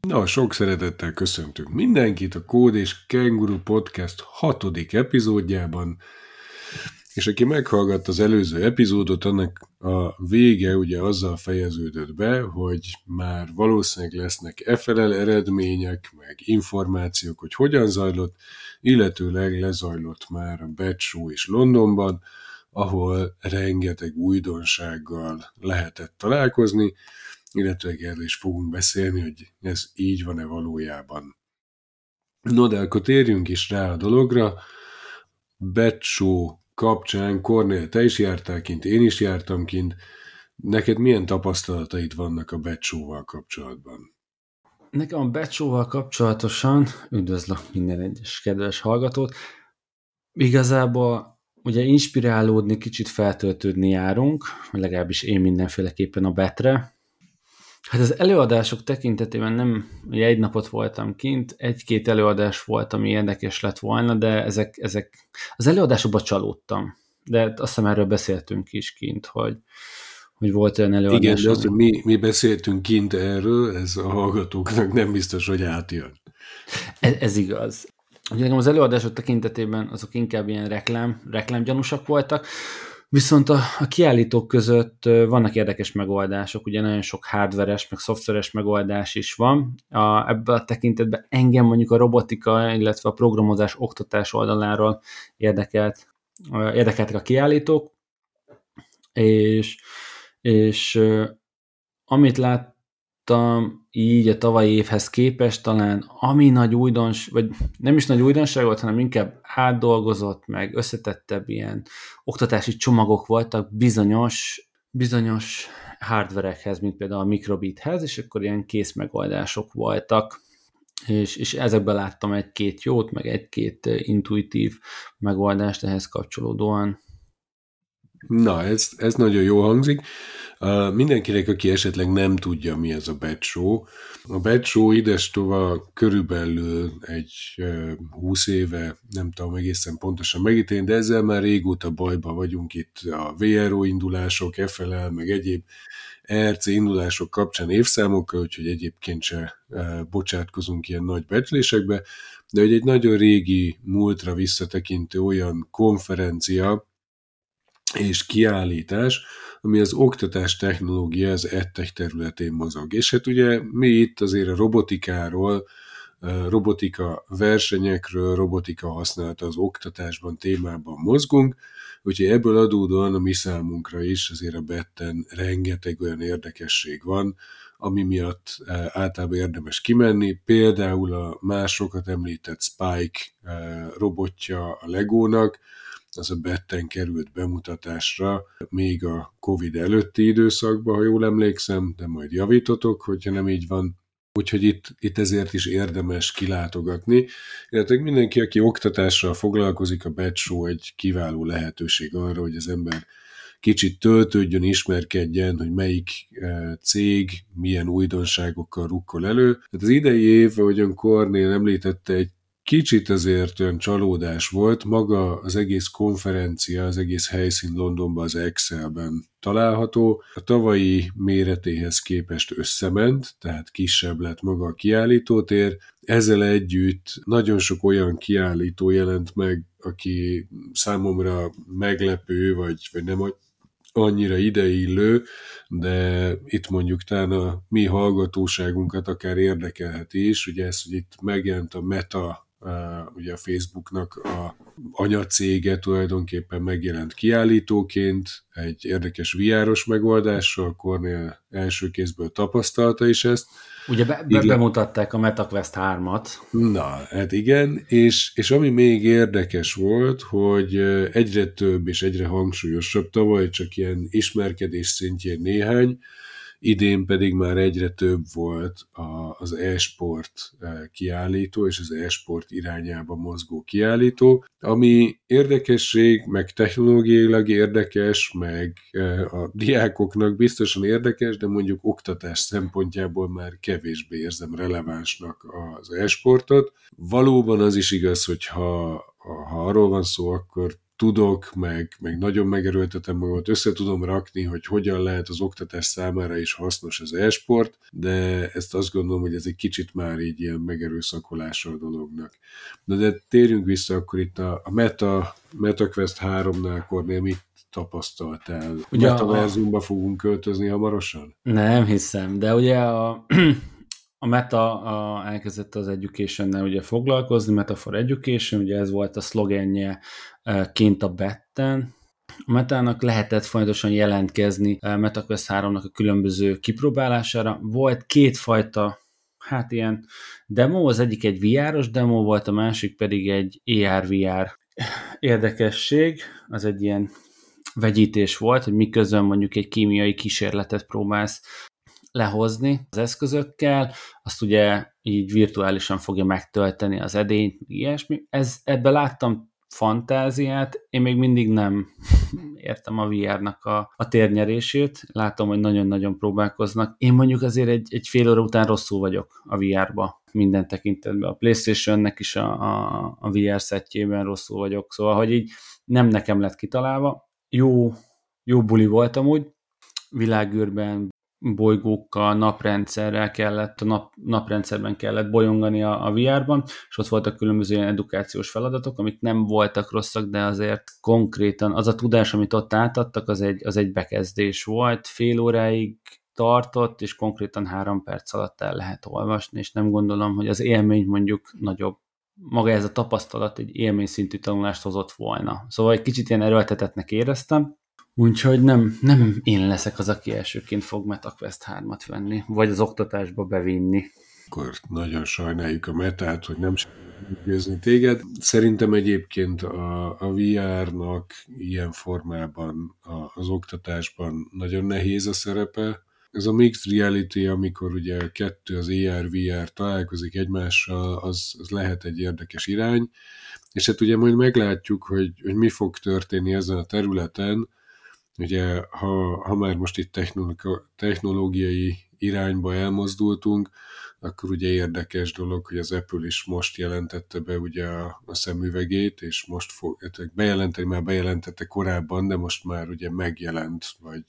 Na, sok szeretettel köszöntünk mindenkit a Kód és Kenguru Podcast hatodik epizódjában, és aki meghallgatta az előző epizódot, annak a vége ugye azzal fejeződött be, hogy már valószínűleg lesznek efelel eredmények, meg információk, hogy hogyan zajlott, illetőleg lezajlott már a Show is Londonban, ahol rengeteg újdonsággal lehetett találkozni, illetve erről is fogunk beszélni, hogy ez így van-e valójában. No, de akkor térjünk is rá a dologra. Becsó kapcsán, Kornél, te is jártál kint, én is jártam kint. Neked milyen tapasztalataid vannak a Becsóval kapcsolatban? Nekem a Becsóval kapcsolatosan, üdvözlök minden egyes kedves hallgatót, igazából ugye inspirálódni, kicsit feltöltődni járunk, legalábbis én mindenféleképpen a betre, Hát az előadások tekintetében nem, ugye egy napot voltam kint, egy-két előadás volt, ami érdekes lett volna, de ezek, ezek az előadásokban csalódtam. De azt hiszem erről beszéltünk is kint, hogy, hogy volt olyan előadás. Igen, de azt, hogy mi, mi beszéltünk kint erről, ez a hallgatóknak nem biztos, hogy átjön. Ez, ez igaz. Ugye az előadások tekintetében azok inkább ilyen reklám, reklámgyanúsak voltak, Viszont a, a kiállítók között vannak érdekes megoldások, ugye nagyon sok hardveres, meg szoftveres megoldás is van. A, ebben a tekintetben engem mondjuk a robotika, illetve a programozás oktatás oldaláról érdekelt, érdekeltek a kiállítók, és, és amit lát, láttam így a tavalyi évhez képest talán, ami nagy újdons, vagy nem is nagy újdonság volt, hanem inkább átdolgozott, meg összetettebb ilyen oktatási csomagok voltak bizonyos, bizonyos hardverekhez, mint például a Microbithez, és akkor ilyen kész megoldások voltak, és, és ezekben láttam egy-két jót, meg egy-két intuitív megoldást ehhez kapcsolódóan. Na, ez, ez nagyon jó hangzik. Mindenkinek, aki esetleg nem tudja, mi ez a Show. A Show idestova körülbelül egy uh, 20 éve, nem tudom egészen pontosan megítélni, de ezzel már régóta bajba vagyunk itt a VRO indulások, FLL, meg egyéb ERC indulások kapcsán évszámokkal, úgyhogy egyébként se bocsátkozunk ilyen nagy becslésekbe, de hogy egy nagyon régi múltra visszatekintő olyan konferencia, és kiállítás, ami az oktatás technológia, az EdTech területén mozog. És hát ugye mi itt azért a robotikáról, robotika versenyekről, robotika használata az oktatásban témában mozgunk, úgyhogy ebből adódóan a mi számunkra is azért a betten rengeteg olyan érdekesség van, ami miatt általában érdemes kimenni, például a másokat említett Spike robotja a Legónak, az a Betten került bemutatásra még a Covid előtti időszakban, ha jól emlékszem, de majd javítotok, hogyha nem így van. Úgyhogy itt, itt ezért is érdemes kilátogatni. Illetve mindenki, aki oktatással foglalkozik, a Bad egy kiváló lehetőség arra, hogy az ember kicsit töltődjön, ismerkedjen, hogy melyik eh, cég milyen újdonságokkal rukkol elő. Tehát az idei év, ahogyan Kornél említette, egy Kicsit azért olyan csalódás volt, maga az egész konferencia, az egész helyszín Londonban az Excelben található. A tavalyi méretéhez képest összement, tehát kisebb lett maga a kiállítótér. Ezzel együtt nagyon sok olyan kiállító jelent meg, aki számomra meglepő, vagy, vagy nem annyira ideillő, de itt mondjuk talán a mi hallgatóságunkat akár érdekelheti is, ugye ez, hogy itt megjelent a Meta ugye a Facebooknak a anyacége tulajdonképpen megjelent kiállítóként, egy érdekes viáros megoldással, Cornél első kézből tapasztalta is ezt. Ugye be, be, bemutatták a MetaQuest 3-at. Na, hát igen, és, és ami még érdekes volt, hogy egyre több és egyre hangsúlyosabb, tavaly csak ilyen ismerkedés szintjén néhány, idén pedig már egyre több volt az e-sport e, kiállító és az e-sport irányába mozgó kiállító, ami érdekesség, meg technológiailag érdekes, meg e, a diákoknak biztosan érdekes, de mondjuk oktatás szempontjából már kevésbé érzem relevánsnak az e-sportot. Valóban az is igaz, hogy ha ha arról van szó, akkor tudok, meg, meg nagyon megerőltetem magamat, össze tudom rakni, hogy hogyan lehet az oktatás számára is hasznos az e-sport, de ezt azt gondolom, hogy ez egy kicsit már így ilyen megerőszakolása a dolognak. De, de térjünk vissza akkor itt a, a Meta, MetaQuest 3-nál, Kornél mit tapasztaltál? Ugye Metaverzumba a... fogunk költözni hamarosan? Nem hiszem, de ugye a, a Meta a, elkezdett az education ugye foglalkozni, Meta for Education, ugye ez volt a szlogenje kint a betten, a Metának lehetett folyamatosan jelentkezni MetaQuest 3-nak a különböző kipróbálására. Volt kétfajta, hát ilyen demo, az egyik egy VR-os demo volt, a másik pedig egy AR-VR érdekesség, az egy ilyen vegyítés volt, hogy miközben mondjuk egy kémiai kísérletet próbálsz lehozni az eszközökkel, azt ugye így virtuálisan fogja megtölteni az edényt, ilyesmi. Ez, ebbe láttam fantáziát, én még mindig nem értem a VR-nak a, a térnyerését, látom, hogy nagyon-nagyon próbálkoznak. Én mondjuk azért egy, egy fél óra után rosszul vagyok a VR-ba minden tekintetben. A Playstation-nek is a, a, a VR szettjében rosszul vagyok, szóval, hogy így nem nekem lett kitalálva. Jó, jó buli volt amúgy, világűrben bolygókkal, naprendszerrel kellett, a nap, naprendszerben kellett bolyongani a, a VR-ban, és ott voltak különböző ilyen edukációs feladatok, amik nem voltak rosszak, de azért konkrétan az a tudás, amit ott átadtak, az egy, az egy bekezdés volt, fél óráig tartott, és konkrétan három perc alatt el lehet olvasni, és nem gondolom, hogy az élmény mondjuk nagyobb. Maga ez a tapasztalat egy élmény szintű tanulást hozott volna. Szóval egy kicsit ilyen erőltetetnek éreztem, Úgyhogy nem, nem én leszek az, aki elsőként fog MetaQuest 3-at venni, vagy az oktatásba bevinni. Akkor nagyon sajnáljuk a metát, hogy nem győzni téged. Szerintem egyébként a, a VR-nak ilyen formában a, az oktatásban nagyon nehéz a szerepe. Ez a mixed reality, amikor ugye kettő az AR, VR találkozik egymással, az, az lehet egy érdekes irány, és hát ugye majd meglátjuk, hogy, hogy mi fog történni ezen a területen, Ugye, ha, ha már most itt technológiai irányba elmozdultunk, akkor ugye érdekes dolog, hogy az Apple is most jelentette be ugye a, a szemüvegét, és most fog, hát bejelenteni, már bejelentette korábban, de most már ugye megjelent, vagy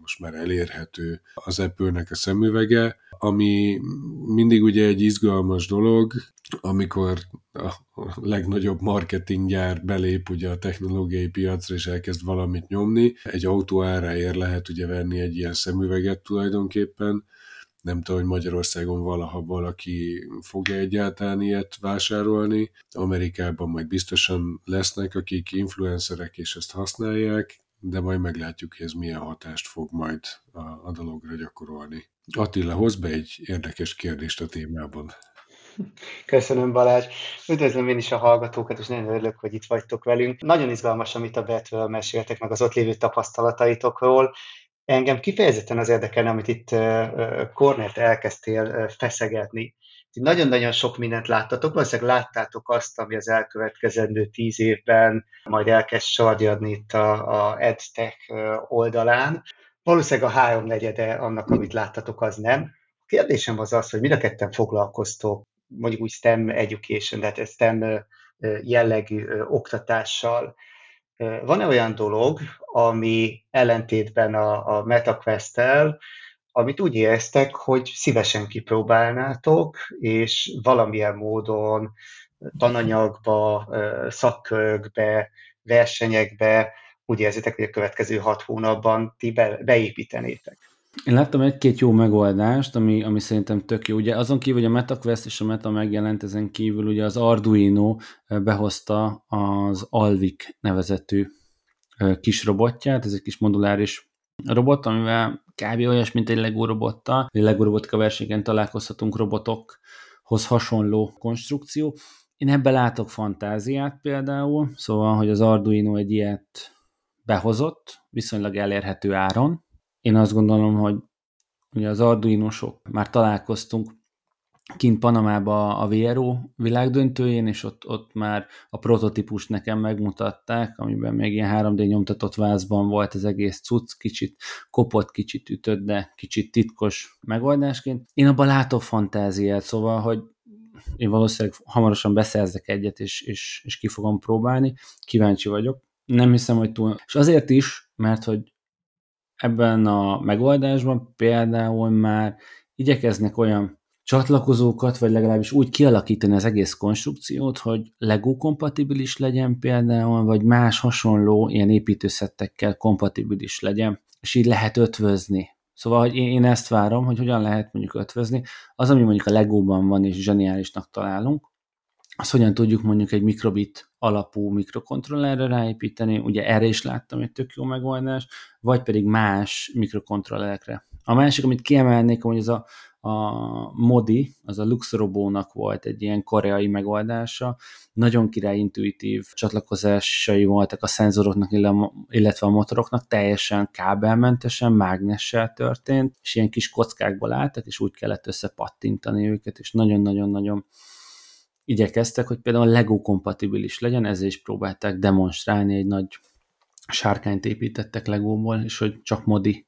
most már elérhető az Apple-nek a szemüvege, ami mindig ugye egy izgalmas dolog, amikor a legnagyobb marketinggyár belép ugye a technológiai piacra, és elkezd valamit nyomni. Egy autó áráért lehet ugye venni egy ilyen szemüveget tulajdonképpen, nem tudom, hogy Magyarországon valaha valaki fogja egyáltalán ilyet vásárolni. Amerikában majd biztosan lesznek, akik influencerek és ezt használják, de majd meglátjuk, hogy ez milyen hatást fog majd a, a dologra gyakorolni. Attila, hoz be egy érdekes kérdést a témában. Köszönöm Balázs. Üdvözlöm én is a hallgatókat, és nagyon örülök, hogy itt vagytok velünk. Nagyon izgalmas, amit a Betről meséltek, meg az ott lévő tapasztalataitokról. Engem kifejezetten az érdekelne, amit itt Kornert elkezdtél feszegetni. Nagyon-nagyon sok mindent láttatok, valószínűleg láttátok azt, ami az elkövetkezendő tíz évben majd elkezd sarjadni itt a, a EdTech oldalán. Valószínűleg a háromnegyede annak, amit láttatok, az nem. A kérdésem az az, hogy mind a ketten foglalkoztok mondjuk úgy STEM education, tehát STEM jellegű oktatással. Van-e olyan dolog, ami ellentétben a, a MetaQuest-tel, amit úgy éreztek, hogy szívesen kipróbálnátok, és valamilyen módon tananyagba, szakkörökbe, versenyekbe úgy érzitek, hogy a következő hat hónapban ti be, beépítenétek? Én láttam egy-két jó megoldást, ami, ami szerintem tök jó. Ugye azon kívül, hogy a MetaQuest és a Meta megjelent, ezen kívül ugye az Arduino behozta az Alvik nevezetű kis robotját, ez egy kis moduláris robot, amivel kb. olyas, mint egy Lego robottal. Egy Lego robotka versenyen találkozhatunk robotokhoz hasonló konstrukció. Én ebbe látok fantáziát például, szóval, hogy az Arduino egy ilyet behozott, viszonylag elérhető áron, én azt gondolom, hogy ugye az Arduino-sok már találkoztunk kint Panamába a VRO világdöntőjén, és ott, ott már a prototípus nekem megmutatták, amiben még ilyen 3D nyomtatott vázban volt az egész cucc, kicsit kopott, kicsit ütött, de kicsit titkos megoldásként. Én abban látok fantáziát, szóval, hogy én valószínűleg hamarosan beszerzek egyet, és, és, és ki fogom próbálni. Kíváncsi vagyok, Nem hiszem, hogy túl. És azért is, mert hogy ebben a megoldásban például már igyekeznek olyan csatlakozókat, vagy legalábbis úgy kialakítani az egész konstrukciót, hogy Lego kompatibilis legyen például, vagy más hasonló ilyen építőszettekkel kompatibilis legyen, és így lehet ötvözni. Szóval hogy én ezt várom, hogy hogyan lehet mondjuk ötvözni. Az, ami mondjuk a Legóban van és zseniálisnak találunk, azt hogyan tudjuk mondjuk egy mikrobit alapú mikrokontrollerre ráépíteni, ugye erre is láttam egy tök jó megoldás, vagy pedig más mikrokontrollerekre. A másik, amit kiemelnék, hogy ez a, a Modi, az a Luxrobónak volt egy ilyen koreai megoldása, nagyon király intuitív csatlakozásai voltak a szenzoroknak, illetve a motoroknak, teljesen kábelmentesen, mágnessel történt, és ilyen kis kockákból álltak, és úgy kellett összepattintani őket, és nagyon-nagyon-nagyon igyekeztek, hogy például Lego kompatibilis legyen, ezért is próbálták demonstrálni, egy nagy sárkányt építettek Legóból, és hogy csak modi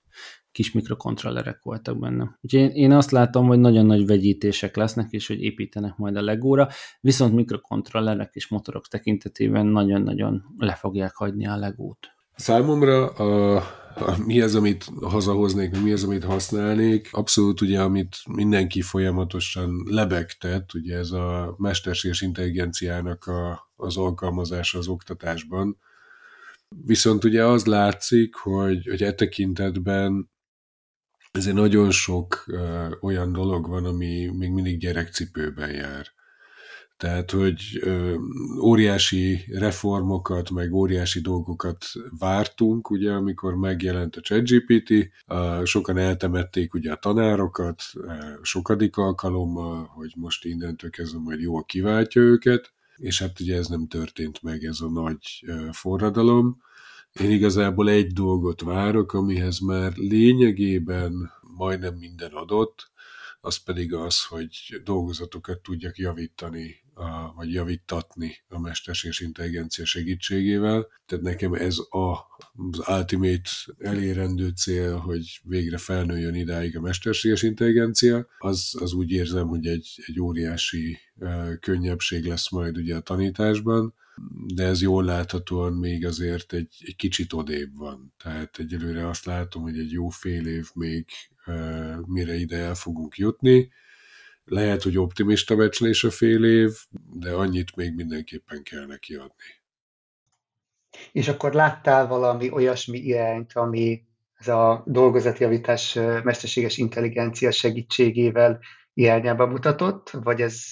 kis mikrokontrollerek voltak benne. Úgyhogy én, én azt látom, hogy nagyon nagy vegyítések lesznek, és hogy építenek majd a Legóra, viszont mikrokontrollerek és motorok tekintetében nagyon-nagyon le fogják hagyni a Legót. Számomra a mi az, amit hazahoznék, mi az, amit használnék. Abszolút ugye, amit mindenki folyamatosan lebegtet, ugye ez a mesterséges intelligenciának a, az alkalmazása az oktatásban. Viszont ugye az látszik, hogy, hogy e tekintetben ezért nagyon sok uh, olyan dolog van, ami még mindig gyerekcipőben jár. Tehát, hogy óriási reformokat, meg óriási dolgokat vártunk, ugye, amikor megjelent a ChatGPT, sokan eltemették ugye a tanárokat, sokadik alkalommal, hogy most innentől kezdve majd jól kiváltja őket, és hát ugye ez nem történt meg, ez a nagy forradalom. Én igazából egy dolgot várok, amihez már lényegében majdnem minden adott, az pedig az, hogy dolgozatokat tudjak javítani vagy javítatni a mesterséges intelligencia segítségével. Tehát nekem ez a, az ultimate elérendő cél, hogy végre felnőjön idáig a mesterséges intelligencia. Az, az úgy érzem, hogy egy, egy óriási könnyebbség lesz majd ugye a tanításban, de ez jól láthatóan még azért egy, egy kicsit odébb van. Tehát egyelőre azt látom, hogy egy jó fél év még mire ide el fogunk jutni, lehet, hogy optimista becslés a fél év, de annyit még mindenképpen kell neki adni. És akkor láttál valami olyasmi irányt, ami ez a dolgozatjavítás mesterséges intelligencia segítségével irányába mutatott, vagy ez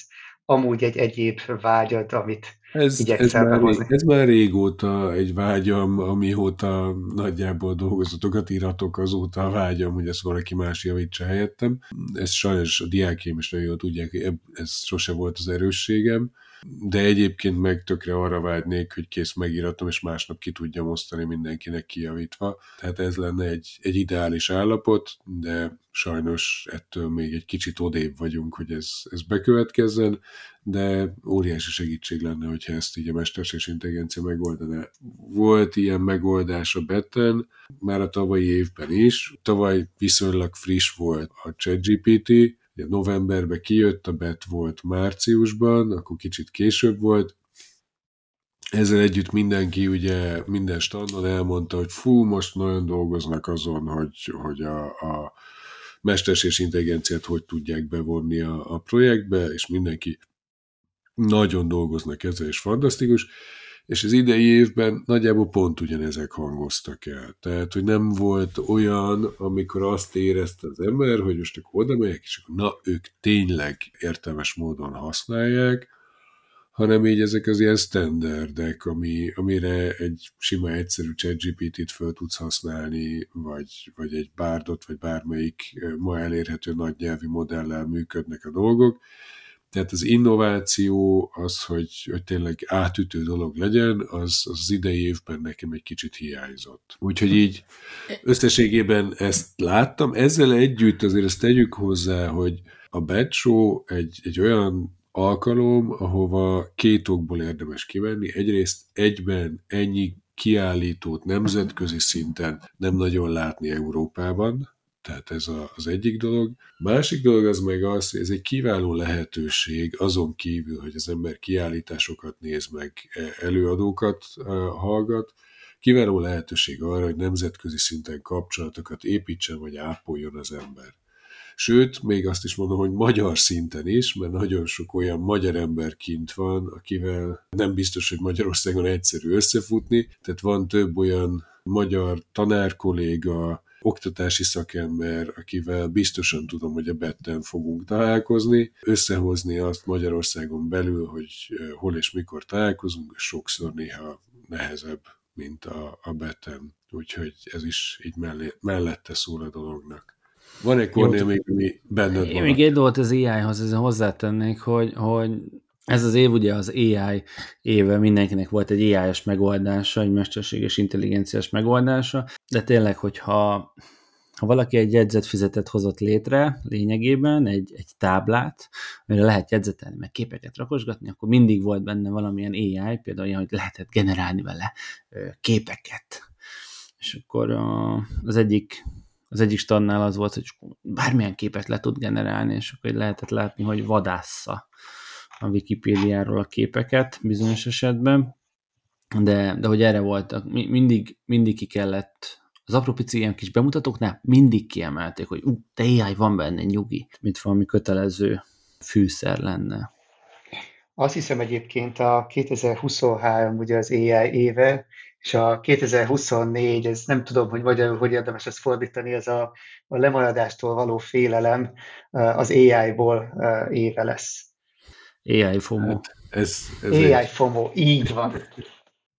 amúgy egy egyéb vágyad, amit ez, ez, már, ez már régóta egy vágyam, amióta nagyjából dolgozatokat íratok, azóta a vágyam, hogy ezt valaki más javítsa helyettem. Ez sajnos a diákém is nagyon jól tudják, ez sose volt az erősségem de egyébként meg tökre arra vágynék, hogy kész megíratom, és másnap ki tudjam osztani mindenkinek kijavítva. Tehát ez lenne egy, egy ideális állapot, de sajnos ettől még egy kicsit odébb vagyunk, hogy ez, ez bekövetkezzen, de óriási segítség lenne, hogyha ezt így a mesterséges intelligencia megoldaná. Volt ilyen megoldás a beten, már a tavalyi évben is. Tavaly viszonylag friss volt a ChatGPT, Ugye novemberben kijött, a bet volt márciusban, akkor kicsit később volt. Ezzel együtt mindenki, ugye minden standon elmondta, hogy fú, most nagyon dolgoznak azon, hogy, hogy a, a mesterséges intelligenciát hogy tudják bevonni a, a projektbe, és mindenki nagyon dolgoznak ezzel, és fantasztikus és az idei évben nagyjából pont ugyanezek hangoztak el. Tehát, hogy nem volt olyan, amikor azt érezte az ember, hogy most akkor oda megyek, és akkor na, ők tényleg értelmes módon használják, hanem így ezek az ilyen standardek, ami, amire egy sima, egyszerű ChatGPT-t föl tudsz használni, vagy, vagy egy bárdot, vagy bármelyik ma elérhető nagy nyelvi modellel működnek a dolgok, tehát az innováció, az, hogy, hogy tényleg átütő dolog legyen, az, az, az idei évben nekem egy kicsit hiányzott. Úgyhogy így összességében ezt láttam. Ezzel együtt azért ezt tegyük hozzá, hogy a Bad Show egy, egy olyan alkalom, ahova két okból érdemes kivenni. Egyrészt egyben ennyi kiállítót nemzetközi szinten nem nagyon látni Európában, tehát ez a, az egyik dolog. Másik dolog az meg az, hogy ez egy kiváló lehetőség azon kívül, hogy az ember kiállításokat néz meg, e, előadókat e, hallgat, kiváló lehetőség arra, hogy nemzetközi szinten kapcsolatokat építsen vagy ápoljon az ember. Sőt, még azt is mondom, hogy magyar szinten is, mert nagyon sok olyan magyar ember kint van, akivel nem biztos, hogy Magyarországon egyszerű összefutni, tehát van több olyan magyar tanárkolléga, oktatási szakember, akivel biztosan tudom, hogy a betten fogunk találkozni, összehozni azt Magyarországon belül, hogy hol és mikor találkozunk, sokszor néha nehezebb, mint a, a betten. Úgyhogy ez is így mellé, mellette szól a dolognak. Van-e Kornél még, ami benned Én van? még egy dolgot az AI-hoz ezen hozzátennék, hogy, hogy ez az év ugye az AI éve, mindenkinek volt egy AI-os megoldása, egy mesterséges intelligenciás megoldása, de tényleg, hogyha ha valaki egy jegyzetfizetet hozott létre lényegében, egy, egy táblát, amire lehet jegyzetelni, meg képeket rakosgatni, akkor mindig volt benne valamilyen AI, például olyan, hogy lehetett generálni vele képeket. És akkor az egyik az egyik stannál az volt, hogy bármilyen képet le tud generálni, és akkor lehetett látni, hogy vadásza a Wikipédiáról a képeket bizonyos esetben, de, de hogy erre voltak, mindig, mindig ki kellett az apró pici ilyen kis bemutatóknál mindig kiemelték, hogy ú, de AI van benne, nyugi, mint valami kötelező fűszer lenne. Azt hiszem egyébként a 2023 ugye az AI éve, és a 2024, ez nem tudom, hogy magyarul hogy érdemes ezt fordítani, ez a, a lemaradástól való félelem az AI-ból éve lesz. AI FOMO. Hát ez, ez AI egy... FOMO, így van.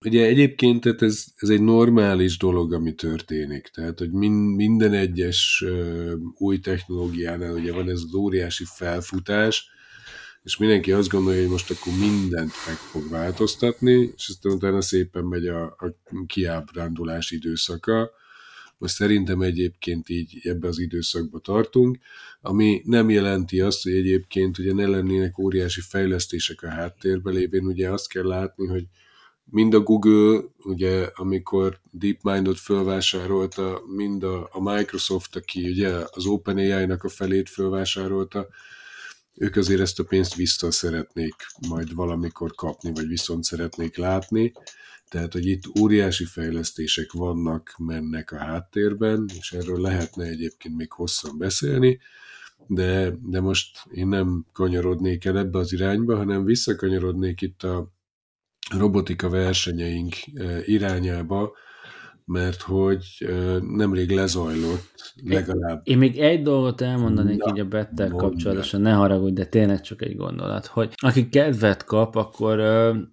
Ugye egyébként tehát ez, ez egy normális dolog, ami történik. Tehát, hogy min, minden egyes uh, új technológiánál ugye van ez az óriási felfutás, és mindenki azt gondolja, hogy most akkor mindent meg fog változtatni, és aztán utána szépen megy a, a kiábrándulás időszaka. Most szerintem egyébként így ebbe az időszakba tartunk, ami nem jelenti azt, hogy egyébként ugye ne lennének óriási fejlesztések a háttérben lévén, ugye azt kell látni, hogy mind a Google, ugye, amikor DeepMind-ot fölvásárolta, mind a, a Microsoft, aki ugye az OpenAI-nak a felét fölvásárolta, ők azért ezt a pénzt vissza szeretnék majd valamikor kapni, vagy viszont szeretnék látni. Tehát, hogy itt óriási fejlesztések vannak, mennek a háttérben, és erről lehetne egyébként még hosszan beszélni, de, de most én nem kanyarodnék el ebbe az irányba, hanem visszakanyarodnék itt a robotika versenyeink eh, irányába, mert hogy nemrég lezajlott legalább. Én még egy dolgot elmondanék Na, így a Bettel kapcsolatosan, ne haragudj, de tényleg csak egy gondolat, hogy aki kedvet kap, akkor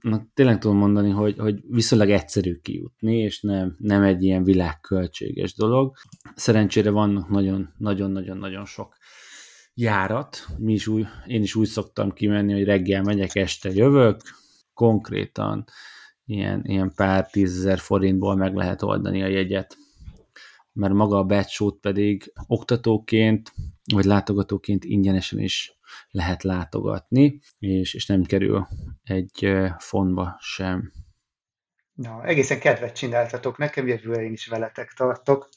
na, tényleg tudom mondani, hogy, hogy viszonylag egyszerű kijutni, és nem, nem egy ilyen világköltséges dolog. Szerencsére vannak nagyon-nagyon-nagyon-nagyon sok járat, mi is úgy, én is úgy szoktam kimenni, hogy reggel megyek, este jövök, konkrétan ilyen, ilyen pár tízezer forintból meg lehet oldani a jegyet. Mert maga a batch pedig oktatóként vagy látogatóként ingyenesen is lehet látogatni, és, és nem kerül egy fontba sem. Na, egészen kedvet csináltatok, nekem jövőre én is veletek tartok.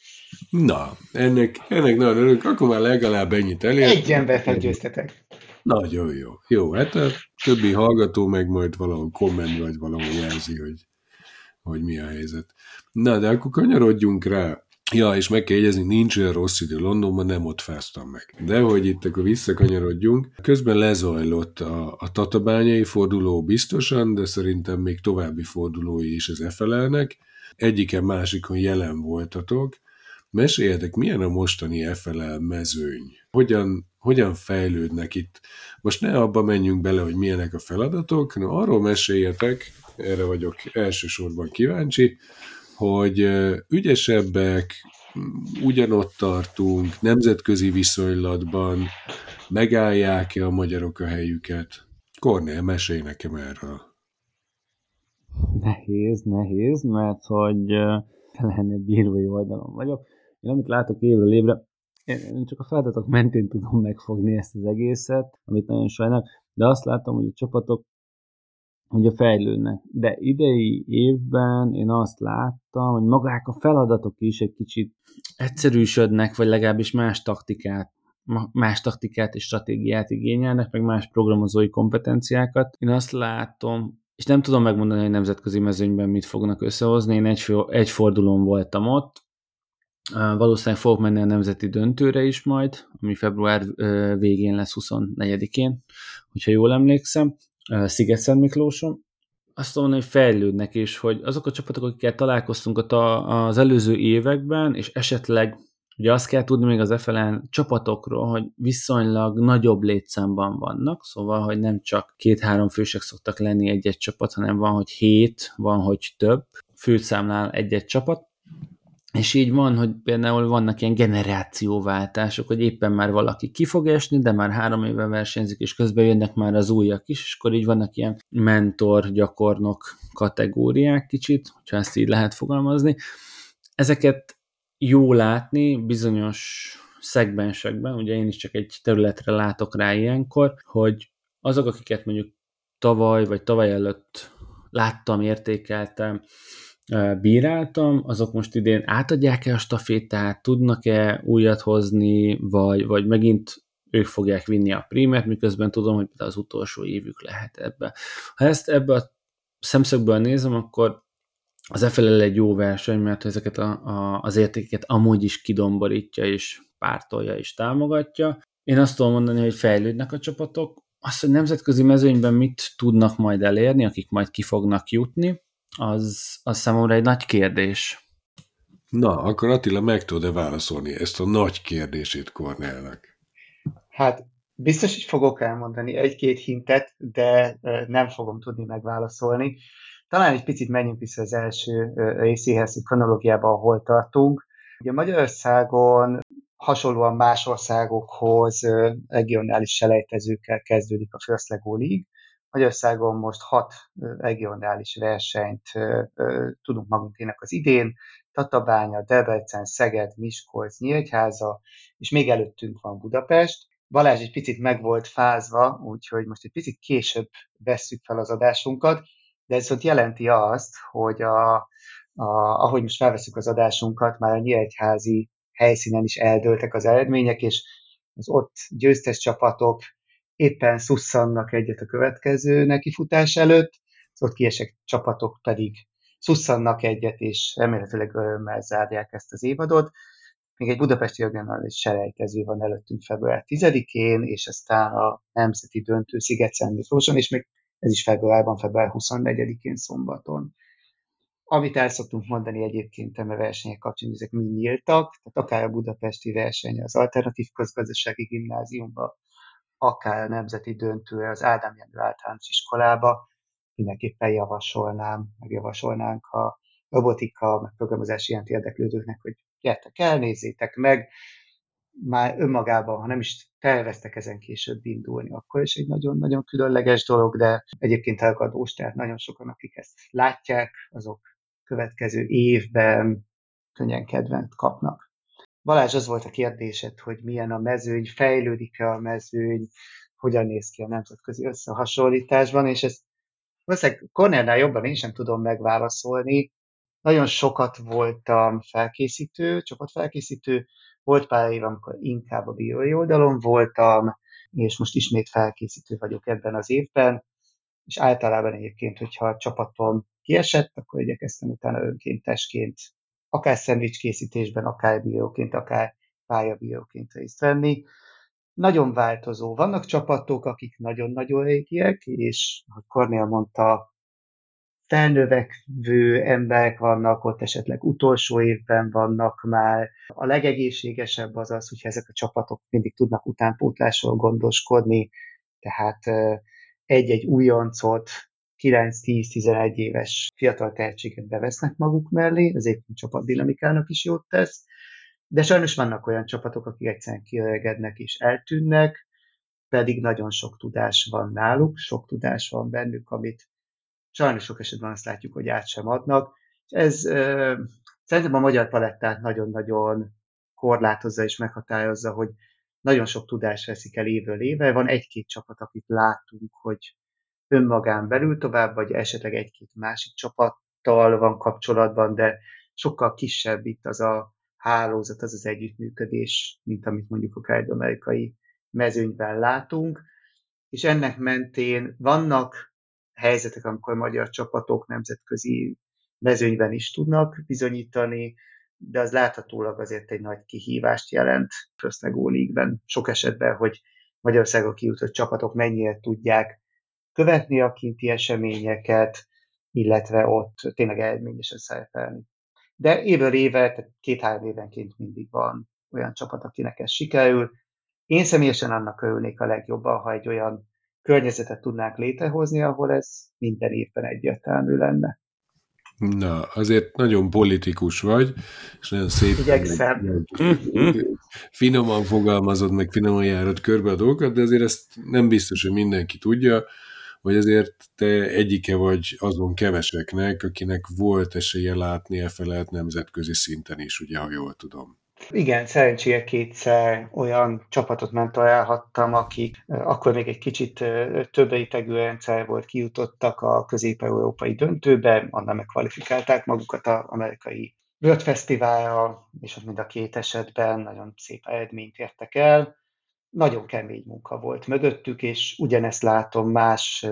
Na, ennek, ennek nagyon örülök, akkor már legalább ennyit elért. Egy ember fegyőztetek. Nagyon jó. Jó, hát a többi hallgató meg majd valahol komment vagy valahol jelzi, hogy, hogy mi a helyzet. Na, de akkor kanyarodjunk rá. Ja, és meg kell jegyezni, nincs olyan rossz idő Londonban, nem ott fáztam meg. De hogy itt akkor visszakanyarodjunk, közben lezajlott a, a tatabányai forduló biztosan, de szerintem még további fordulói is az FLL-nek. Egyiken másikon jelen voltatok. Meséljetek, milyen a mostani FLL mezőny? Hogyan hogyan fejlődnek itt. Most ne abba menjünk bele, hogy milyenek a feladatok, no, arról meséljetek, erre vagyok elsősorban kíváncsi, hogy ügyesebbek, ugyanott tartunk, nemzetközi viszonylatban, megállják-e a magyarok a helyüket? Kornél, mesélj nekem erről. Nehéz, nehéz, mert hogy lenne bírói oldalon vagyok. Én amit látok évről évre, én csak a feladatok mentén tudom megfogni ezt az egészet, amit nagyon sajnálok, de azt látom, hogy a csapatok ugye fejlődnek. De idei évben én azt láttam, hogy magák a feladatok is egy kicsit egyszerűsödnek, vagy legalábbis más taktikát más taktikát és stratégiát igényelnek, meg más programozói kompetenciákat. Én azt látom és nem tudom megmondani, hogy nemzetközi mezőnyben mit fognak összehozni. Én egy, egy fordulón voltam ott, Valószínűleg fogok menni a nemzeti döntőre is majd, ami február végén lesz 24-én, hogyha jól emlékszem, Sziget-Szent Miklóson. Azt mondom, hogy fejlődnek is, hogy azok a csapatok, akikkel találkoztunk az előző években, és esetleg Ugye azt kell tudni még az FLN csapatokról, hogy viszonylag nagyobb létszámban vannak, szóval, hogy nem csak két-három fősek szoktak lenni egy-egy csapat, hanem van, hogy hét, van, hogy több főszámnál egy-egy csapat, és így van, hogy például vannak ilyen generációváltások, hogy éppen már valaki ki fog esni, de már három éve versenyzik, és közben jönnek már az újak is, és akkor így vannak ilyen mentor, gyakornok kategóriák kicsit, hogyha ezt így lehet fogalmazni. Ezeket jó látni bizonyos szegmensekben, ugye én is csak egy területre látok rá ilyenkor, hogy azok, akiket mondjuk tavaly vagy tavaly előtt láttam, értékeltem, bíráltam, azok most idén átadják-e a stafétát, tudnak-e újat hozni, vagy, vagy megint ők fogják vinni a prímet, miközben tudom, hogy az utolsó évük lehet ebbe. Ha ezt ebbe a szemszögből nézem, akkor az FLL egy jó verseny, mert ezeket a, a, az értékeket amúgy is kidomborítja, és pártolja, és támogatja. Én azt tudom mondani, hogy fejlődnek a csapatok. Azt, hogy nemzetközi mezőnyben mit tudnak majd elérni, akik majd ki fognak jutni, az, az számomra egy nagy kérdés. Na, akkor Attila meg tud-e válaszolni ezt a nagy kérdését Kornelnek? Hát biztos, hogy fogok elmondani egy-két hintet, de nem fogom tudni megválaszolni. Talán egy picit menjünk vissza az első részéhez, hogy kronológiában hol tartunk. Ugye Magyarországon hasonlóan más országokhoz regionális selejtezőkkel kezdődik a First Lego League, Magyarországon most hat regionális versenyt tudunk magunkének az idén, Tatabánya, Debrecen, Szeged, Miskolc, Nyíregyháza, és még előttünk van Budapest. Balázs egy picit meg volt fázva, úgyhogy most egy picit később vesszük fel az adásunkat, de ez ott jelenti azt, hogy a, a, ahogy most felveszük az adásunkat, már a Nyíregyházi helyszínen is eldőltek az eredmények, és az ott győztes csapatok éppen szusszannak egyet a következő nekifutás előtt, az ott kiesek csapatok pedig szusszannak egyet, és remélhetőleg örömmel zárják ezt az évadot. Még egy budapesti regionális selejtező van előttünk február 10-én, és aztán a nemzeti döntő Sziget-Szent Miklóson, és még ez is februárban, február 24-én szombaton. Amit el szoktunk mondani egyébként a versenyek kapcsán, ezek mind nyíltak, tehát akár a budapesti verseny az alternatív közgazdasági gimnáziumban, akár a nemzeti döntőre az Ádám Jenő általános iskolába, mindenképpen javasolnám, meg javasolnánk a robotika, meg programozás iránt érdeklődőknek, hogy gyertek el, nézzétek meg, már önmagában, ha nem is terveztek ezen később indulni, akkor is egy nagyon-nagyon különleges dolog, de egyébként elgadós, tehát nagyon sokan, akik ezt látják, azok következő évben könnyen kedvent kapnak. Balázs, az volt a kérdésed, hogy milyen a mezőny, fejlődik-e a mezőny, hogyan néz ki a nemzetközi összehasonlításban, és ezt valószínűleg Cornellnál jobban én sem tudom megválaszolni. Nagyon sokat voltam felkészítő, csapatfelkészítő, volt pár év, amikor inkább a bírói oldalon voltam, és most ismét felkészítő vagyok ebben az évben, és általában egyébként, hogyha a csapaton kiesett, akkor igyekeztem utána önkéntesként akár szendvics készítésben, akár bíróként, akár pályabíróként részt venni. Nagyon változó. Vannak csapatok, akik nagyon-nagyon régiek, és ahogy Kornél mondta, felnövekvő emberek vannak, ott esetleg utolsó évben vannak már. A legegészségesebb az az, hogyha ezek a csapatok mindig tudnak utánpótlásról gondoskodni, tehát egy-egy újoncot 9-10-11 éves fiatal tehetséget bevesznek maguk mellé, ez egy csapatdinamikának is jót tesz, de sajnos vannak olyan csapatok, akik egyszerűen kiöregednek és eltűnnek, pedig nagyon sok tudás van náluk, sok tudás van bennük, amit sajnos sok esetben azt látjuk, hogy át sem adnak. Ez ö, szerintem a magyar palettát nagyon-nagyon korlátozza és meghatározza, hogy nagyon sok tudás veszik el évről évre. Van egy-két csapat, akit látunk, hogy önmagán belül tovább, vagy esetleg egy-két másik csapattal van kapcsolatban, de sokkal kisebb itt az a hálózat, az az együttműködés, mint amit mondjuk a kelet-amerikai mezőnyben látunk, és ennek mentén vannak helyzetek, amikor magyar csapatok nemzetközi mezőnyben is tudnak bizonyítani, de az láthatólag azért egy nagy kihívást jelent First. Sok esetben, hogy Magyarországon kijutott csapatok mennyire tudják követni a kinti eseményeket, illetve ott tényleg eredményesen szerepelni. De évről éve, tehát két-három évenként mindig van olyan csapat, akinek ez sikerül. Én személyesen annak örülnék a legjobban, ha egy olyan környezetet tudnánk létrehozni, ahol ez minden évben egyértelmű lenne. Na, azért nagyon politikus vagy, és nagyon szép. Igyekszem. Finoman fogalmazod, meg finoman járod körbe a dolgokat, de azért ezt nem biztos, hogy mindenki tudja, hogy azért te egyike vagy azon keveseknek, akinek volt esélye látni e felett nemzetközi szinten is, ugye, ha jól tudom. Igen, szerencsére kétszer olyan csapatot mentorálhattam, akik akkor még egy kicsit több rétegű rendszer volt, kijutottak a közép-európai döntőbe, annál megkvalifikálták magukat az amerikai World Fesztiválra, és ott mind a két esetben nagyon szép eredményt értek el. Nagyon kemény munka volt mögöttük, és ugyanezt látom más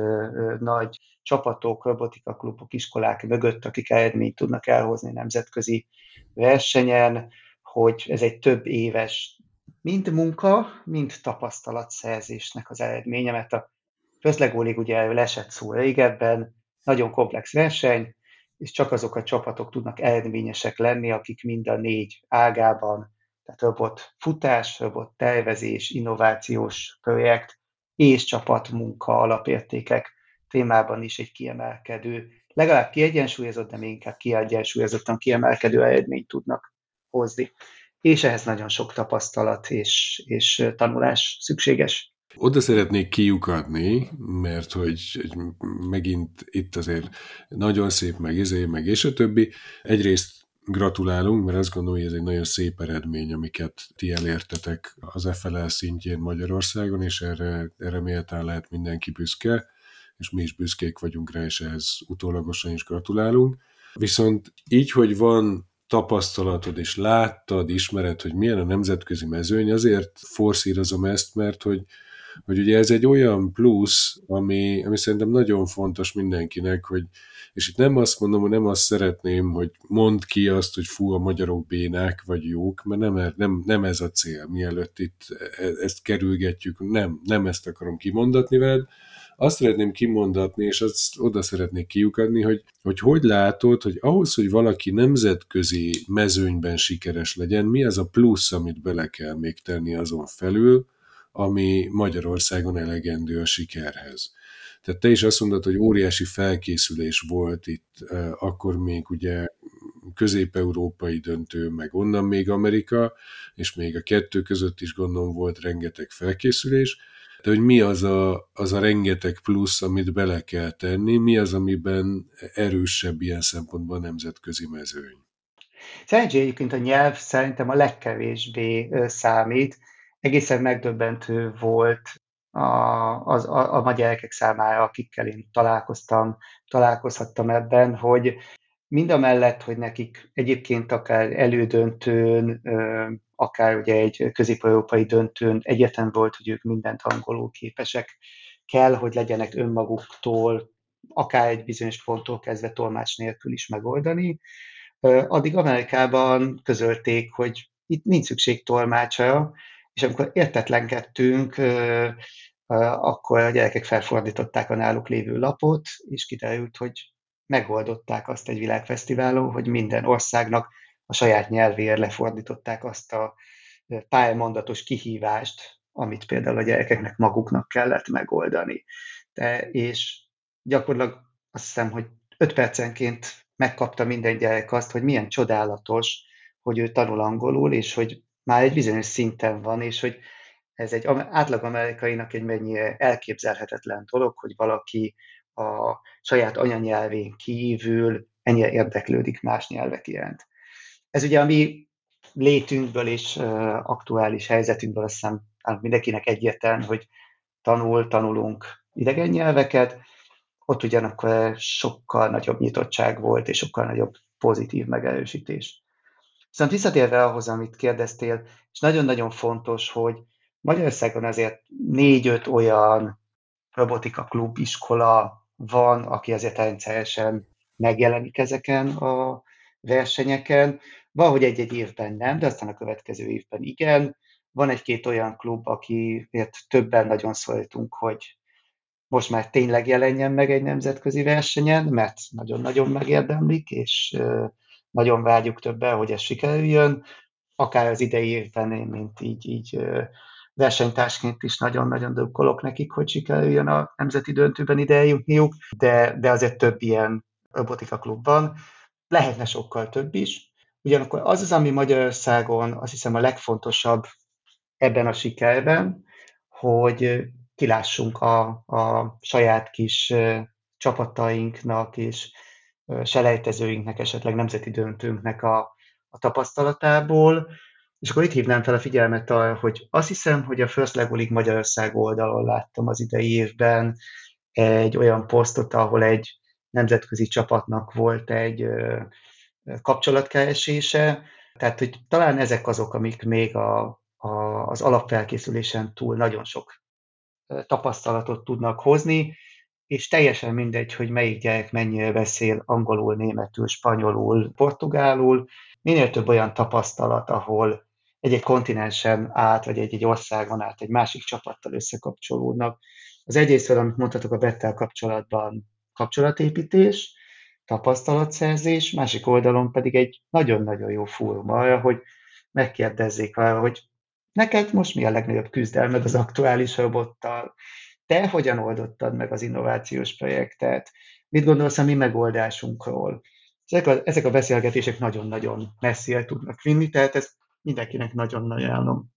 nagy csapatok, robotika klubok, iskolák mögött, akik eredményt tudnak elhozni nemzetközi versenyen hogy ez egy több éves mind munka, mind tapasztalatszerzésnek az eredménye, mert a közlególig ugye erről esett szó régebben, nagyon komplex verseny, és csak azok a csapatok tudnak eredményesek lenni, akik mind a négy ágában, tehát robot futás, robot tervezés, innovációs projekt és csapatmunka alapértékek témában is egy kiemelkedő, legalább kiegyensúlyozott, de még inkább kiegyensúlyozottan kiemelkedő eredményt tudnak hozni. És ehhez nagyon sok tapasztalat és, és tanulás szükséges. Oda szeretnék kiukadni, mert hogy megint itt azért nagyon szép, meg izé, meg és a többi. Egyrészt gratulálunk, mert azt gondolom, hogy ez egy nagyon szép eredmény, amiket ti elértetek az FLL szintjén Magyarországon, és erre, erre méltán lehet mindenki büszke, és mi is büszkék vagyunk rá, és ehhez utólagosan is gratulálunk. Viszont így, hogy van tapasztalatod, és láttad, ismered, hogy milyen a nemzetközi mezőny, azért forszírozom ezt, mert hogy, hogy ugye ez egy olyan plusz, ami, ami szerintem nagyon fontos mindenkinek, hogy és itt nem azt mondom, hogy nem azt szeretném, hogy mond ki azt, hogy fú, a magyarok bénák vagy jók, mert nem, nem, nem ez a cél, mielőtt itt e, ezt kerülgetjük, nem, nem ezt akarom kimondatni veled, azt szeretném kimondatni, és azt oda szeretnék kiukadni, hogy, hogy hogy látod, hogy ahhoz, hogy valaki nemzetközi mezőnyben sikeres legyen, mi az a plusz, amit bele kell még tenni azon felül, ami Magyarországon elegendő a sikerhez. Tehát te is azt mondod, hogy óriási felkészülés volt itt, akkor még ugye közép-európai döntő, meg onnan még Amerika, és még a kettő között is gondolom volt rengeteg felkészülés, de hogy mi az a, az a rengeteg plusz, amit bele kell tenni, mi az, amiben erősebb ilyen szempontból a nemzetközi mezőny. Szerencsé egyébként a nyelv szerintem a legkevésbé számít. Egészen megdöbbentő volt a, az, a, a magyar gyerekek számára, akikkel én találkoztam, találkozhattam ebben, hogy mind a mellett, hogy nekik egyébként akár elődöntőn, akár ugye egy közép-európai döntőn egyetem volt, hogy ők mindent angolul képesek, kell, hogy legyenek önmaguktól, akár egy bizonyos ponttól kezdve tolmács nélkül is megoldani. Addig Amerikában közölték, hogy itt nincs szükség tolmácsra, és amikor értetlenkedtünk, akkor a gyerekek felfordították a náluk lévő lapot, és kiderült, hogy megoldották azt egy világfesztiválon, hogy minden országnak a saját nyelvéért lefordították azt a pályamondatos kihívást, amit például a gyerekeknek maguknak kellett megoldani. De, és gyakorlatilag azt hiszem, hogy öt percenként megkapta minden gyerek azt, hogy milyen csodálatos, hogy ő tanul angolul, és hogy már egy bizonyos szinten van, és hogy ez egy átlag amerikainak egy mennyire elképzelhetetlen dolog, hogy valaki a saját anyanyelvén kívül ennyire érdeklődik más nyelvek iránt. Ez ugye a mi létünkből és aktuális helyzetünkből azt hiszem mindenkinek egyetlen, hogy tanul, tanulunk idegen nyelveket, ott ugyanakkor sokkal nagyobb nyitottság volt, és sokkal nagyobb pozitív megerősítés. Viszont visszatérve ahhoz, amit kérdeztél, és nagyon-nagyon fontos, hogy Magyarországon azért négy-öt olyan robotika klub, iskola, van, aki azért rendszeresen megjelenik ezeken a versenyeken. Van, hogy egy-egy évben nem, de aztán a következő évben igen. Van egy-két olyan klub, akiért többen nagyon szóltunk, hogy most már tényleg jelenjen meg egy nemzetközi versenyen, mert nagyon-nagyon megérdemlik, és nagyon várjuk többen, hogy ez sikerüljön. Akár az idei évben mint így, így versenytársként is nagyon-nagyon döbkolok nekik, hogy sikerüljön a nemzeti döntőben ide eljutniuk, de, de azért több ilyen robotika klub van. Lehetne sokkal több is. Ugyanakkor az az, ami Magyarországon azt hiszem a legfontosabb ebben a sikerben, hogy kilássunk a, a saját kis csapatainknak és selejtezőinknek, esetleg nemzeti döntőnknek a, a tapasztalatából, és akkor itt hívnám fel a figyelmet arra, hogy azt hiszem, hogy a First Lego League Magyarország oldalon láttam az idei évben egy olyan posztot, ahol egy nemzetközi csapatnak volt egy kapcsolatkeresése, tehát hogy talán ezek azok, amik még a, a, az alapfelkészülésen túl nagyon sok tapasztalatot tudnak hozni, és teljesen mindegy, hogy melyik gyerek mennyire beszél angolul, németül, spanyolul, portugálul, minél több olyan tapasztalat, ahol egy-egy kontinensen át, vagy egy-egy országon át egy másik csapattal összekapcsolódnak. Az egyrészt, amit mondhatok a Bettel kapcsolatban, kapcsolatépítés, tapasztalatszerzés, másik oldalon pedig egy nagyon-nagyon jó fórum arra, hogy megkérdezzék arra, hogy neked most mi a legnagyobb küzdelmed az aktuális robottal, te hogyan oldottad meg az innovációs projektet, mit gondolsz a mi megoldásunkról. Ezek a, ezek a beszélgetések nagyon-nagyon messzire tudnak vinni, tehát ezt mindenkinek nagyon ajánlom.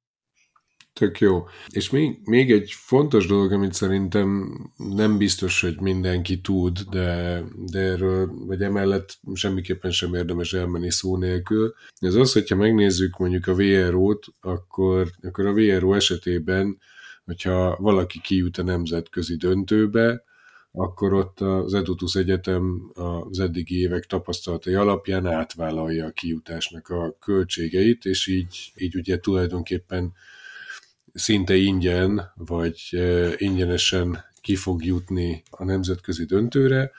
Tök jó. És még, még egy fontos dolog, amit szerintem nem biztos, hogy mindenki tud, de, de erről, vagy emellett semmiképpen sem érdemes elmenni szó nélkül. Ez az, hogyha megnézzük mondjuk a VRO-t, akkor, akkor a VRO esetében, hogyha valaki kijut a nemzetközi döntőbe, akkor ott az Edutus Egyetem az eddigi évek tapasztalatai alapján átvállalja a kijutásnak a költségeit, és így, így ugye tulajdonképpen szinte ingyen, vagy ingyenesen ki fog jutni a nemzetközi döntőre.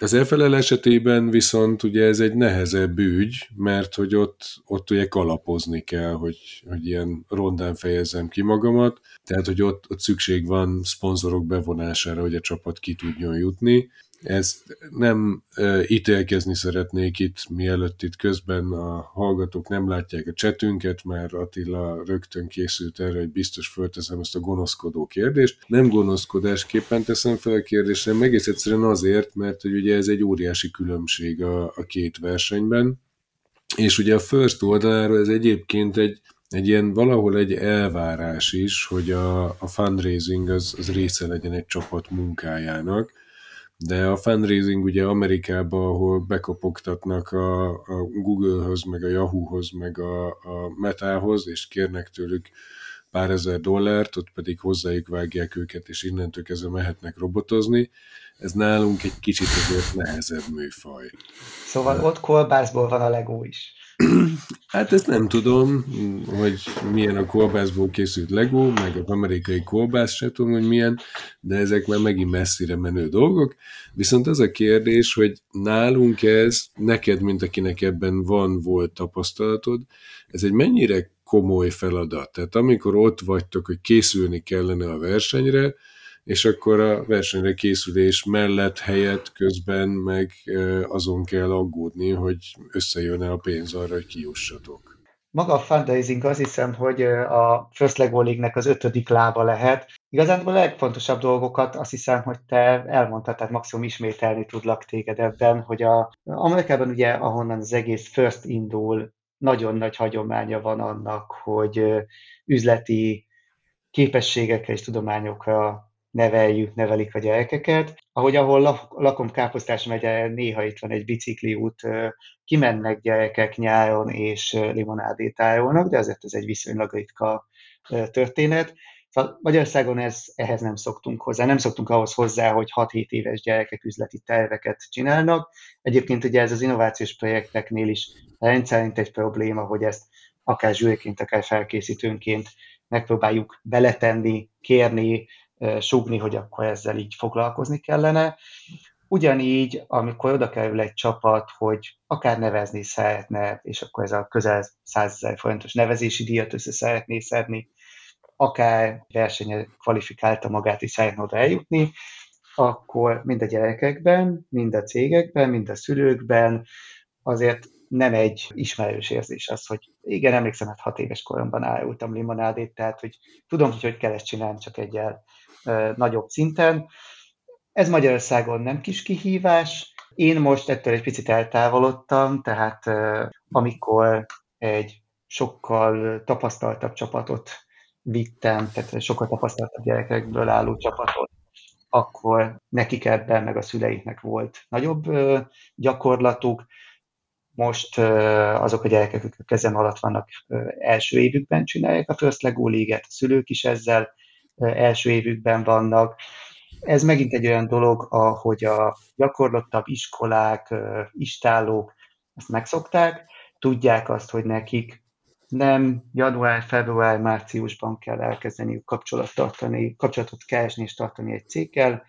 Az EFLL esetében viszont ugye ez egy nehezebb ügy, mert hogy ott, ott ugye kalapozni kell, hogy, hogy ilyen rondán fejezzem ki magamat, tehát hogy ott, ott szükség van szponzorok bevonására, hogy a csapat ki tudjon jutni, ezt nem e, ítélkezni szeretnék itt, mielőtt itt közben a hallgatók nem látják a csetünket, mert Attila rögtön készült erre, hogy biztos fölteszem ezt a gonoszkodó kérdést. Nem gonoszkodásképpen teszem fel a kérdést, hanem egész egyszerűen azért, mert hogy ugye ez egy óriási különbség a, a két versenyben. És ugye a First oldalára ez egyébként egy, egy ilyen valahol egy elvárás is, hogy a, a fundraising az, az része legyen egy csapat munkájának, de a fundraising ugye Amerikában, ahol bekopogtatnak a, a Google-höz, meg a Yahoo-hoz, meg a, a Meta-hoz, és kérnek tőlük pár ezer dollárt, ott pedig hozzájuk vágják őket, és innentől kezdve mehetnek robotozni. Ez nálunk egy kicsit azért nehezebb műfaj. Szóval ott kolbászból van a Lego is. Hát ezt nem tudom, hogy milyen a kolbászból készült Lego, meg az amerikai kolbász se tudom, hogy milyen, de ezek már megint messzire menő dolgok. Viszont az a kérdés, hogy nálunk ez, neked, mint akinek ebben van, volt tapasztalatod, ez egy mennyire komoly feladat. Tehát amikor ott vagytok, hogy készülni kellene a versenyre, és akkor a versenyre készülés mellett helyett közben meg azon kell aggódni, hogy összejön-e a pénz arra, hogy kijussatok. Maga a fundraising azt hiszem, hogy a First Lego League-nek az ötödik lába lehet. Igazán a legfontosabb dolgokat azt hiszem, hogy te elmondtad, tehát maximum ismételni tudlak téged ebben, hogy a Amerikában ugye, ahonnan az egész First indul, nagyon nagy hagyománya van annak, hogy üzleti képességekre és tudományokra neveljük, nevelik a gyerekeket. Ahogy ahol lakom Káposztás megye, néha itt van egy bicikliút, kimennek gyerekek nyáron és limonádét árulnak, de azért ez egy viszonylag ritka történet. Szóval Magyarországon ez, ehhez nem szoktunk hozzá, nem szoktunk ahhoz hozzá, hogy 6-7 éves gyerekek üzleti terveket csinálnak. Egyébként ugye ez az innovációs projekteknél is rendszerint egy probléma, hogy ezt akár zsűriként, akár felkészítőnként megpróbáljuk beletenni, kérni, sugni, hogy akkor ezzel így foglalkozni kellene. Ugyanígy, amikor oda kerül egy csapat, hogy akár nevezni szeretne, és akkor ez a közel 100 ezer forintos nevezési díjat össze szeretné szedni, akár versenye kvalifikálta magát, és szeretne oda eljutni, akkor mind a gyerekekben, mind a cégekben, mind a szülőkben azért nem egy ismerős érzés az, hogy igen, emlékszem, hát hat éves koromban árultam limonádét, tehát hogy tudom, hogy hogy kell ezt csinálni, csak egy nagyobb szinten. Ez Magyarországon nem kis kihívás. Én most ettől egy picit eltávolodtam, tehát amikor egy sokkal tapasztaltabb csapatot vittem, tehát sokkal tapasztaltabb gyerekekből álló csapatot, akkor nekik ebben, meg a szüleiknek volt nagyobb gyakorlatuk. Most azok a gyerekek, akik kezem alatt vannak, első évükben csinálják a First Lego League-et, a szülők is ezzel első évükben vannak. Ez megint egy olyan dolog, ahogy a gyakorlottabb iskolák, istálók ezt megszokták, tudják azt, hogy nekik nem január, február, márciusban kell elkezdeni kapcsolat tartani, kapcsolatot keresni és tartani egy céggel,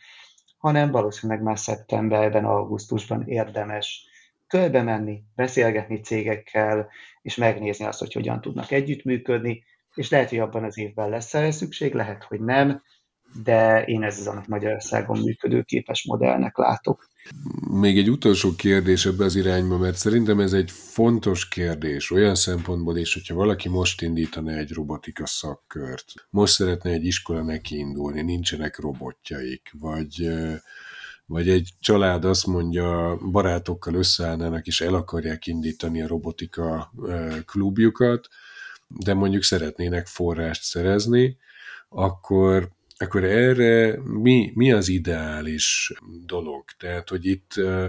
hanem valószínűleg már szeptemberben, augusztusban érdemes körbe menni, beszélgetni cégekkel, és megnézni azt, hogy hogyan tudnak együttműködni, és lehet, hogy abban az évben lesz erre szükség, lehet, hogy nem, de én ez az, amit Magyarországon működőképes modellnek látok. Még egy utolsó kérdés ebbe az irányba, mert szerintem ez egy fontos kérdés, olyan szempontból is, hogyha valaki most indítana egy robotika szakkört, most szeretne egy iskola nekiindulni, nincsenek robotjaik, vagy vagy egy család azt mondja, barátokkal összeállnának és el akarják indítani a robotika klubjukat, de mondjuk szeretnének forrást szerezni, akkor akkor erre mi, mi az ideális dolog? Tehát, hogy itt uh,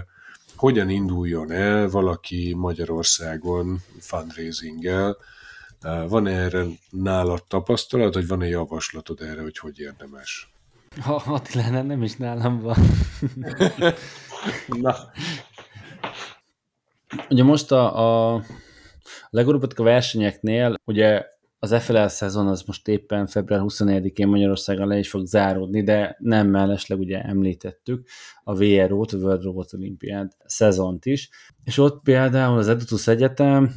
hogyan induljon el valaki Magyarországon fundraising-el, uh, van -e erre nálad tapasztalat, vagy van-e javaslatod erre, hogy hogy érdemes? Ha Attila, nem is nálam van. Na. Ugye most a, a a versenyeknél, ugye az FLL szezon az most éppen február 24-én Magyarországon le is fog záródni, de nem mellesleg ugye említettük a VRO-t, a World Robot Olympiad szezont is, és ott például az Edutus Egyetem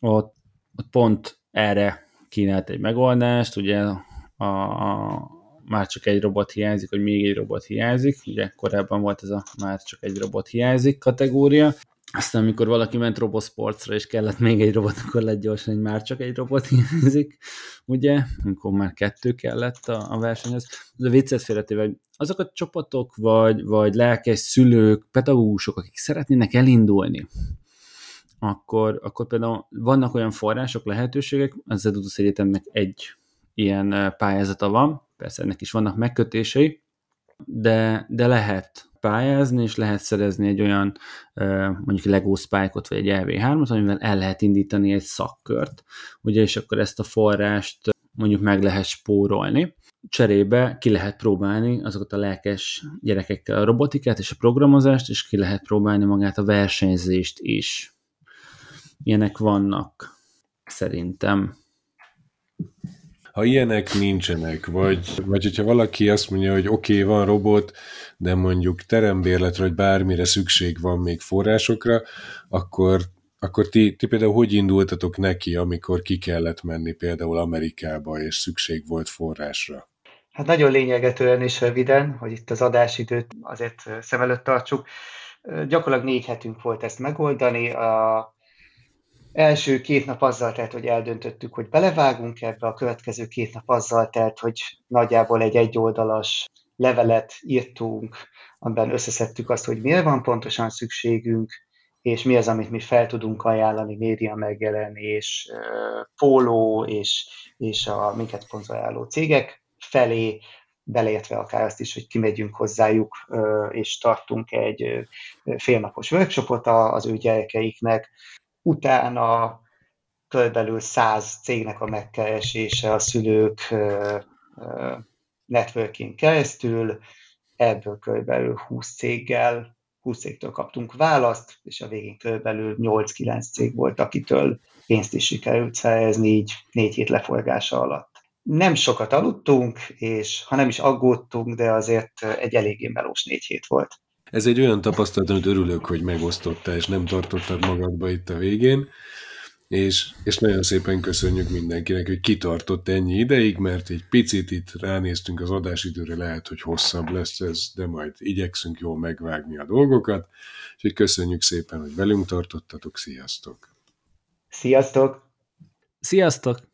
ott, ott pont erre kínált egy megoldást, ugye a, a, már csak egy robot hiányzik, hogy még egy robot hiányzik, ugye korábban volt ez a már csak egy robot hiányzik kategória, aztán, amikor valaki ment robosportra, és kellett még egy robot, akkor lett gyorsan, hogy már csak egy robot hiányzik, ugye, amikor már kettő kellett a, a versenyhez. Ez a viccet félretéve, azok a csapatok, vagy, vagy lelkes szülők, pedagógusok, akik szeretnének elindulni, akkor, akkor például vannak olyan források, lehetőségek, az Edutus Egyetemnek egy ilyen pályázata van, persze ennek is vannak megkötései, de, de lehet pályázni, és lehet szerezni egy olyan mondjuk Lego Spike-ot, vagy egy LV3-ot, amivel el lehet indítani egy szakkört, ugye, és akkor ezt a forrást mondjuk meg lehet spórolni. Cserébe ki lehet próbálni azokat a lelkes gyerekekkel a robotikát és a programozást, és ki lehet próbálni magát a versenyzést is. Ilyenek vannak, szerintem ha ilyenek nincsenek, vagy, vagy hogyha valaki azt mondja, hogy oké, okay, van robot, de mondjuk terembérletre, vagy bármire szükség van még forrásokra, akkor, akkor ti, ti például hogy indultatok neki, amikor ki kellett menni például Amerikába, és szükség volt forrásra? Hát nagyon lényegetően és röviden, hogy itt az adásidőt azért szem előtt tartsuk. Gyakorlatilag négy hetünk volt ezt megoldani. A első két nap azzal telt, hogy eldöntöttük, hogy belevágunk ebbe, a következő két nap azzal telt, hogy nagyjából egy egyoldalas levelet írtunk, amiben összeszedtük azt, hogy mire van pontosan szükségünk, és mi az, amit mi fel tudunk ajánlani, média megjelenés, póló és, és a minket szponzoráló cégek felé, beleértve akár azt is, hogy kimegyünk hozzájuk, és tartunk egy félnapos workshopot az ő gyerekeiknek, utána körülbelül száz cégnek a megkeresése a szülők networking keresztül, ebből körülbelül 20 céggel, 20 cégtől kaptunk választ, és a végén körülbelül 8-9 cég volt, akitől pénzt is sikerült szerezni így négy hét leforgása alatt. Nem sokat aludtunk, és ha nem is aggódtunk, de azért egy eléggé melós négy hét volt. Ez egy olyan tapasztalat, amit örülök, hogy megosztotta, és nem tartottad magadba itt a végén, és, és nagyon szépen köszönjük mindenkinek, hogy kitartott ennyi ideig, mert egy picit itt ránéztünk az adásidőre, lehet, hogy hosszabb lesz ez, de majd igyekszünk jól megvágni a dolgokat, úgyhogy köszönjük szépen, hogy velünk tartottatok, sziasztok! Sziasztok! Sziasztok!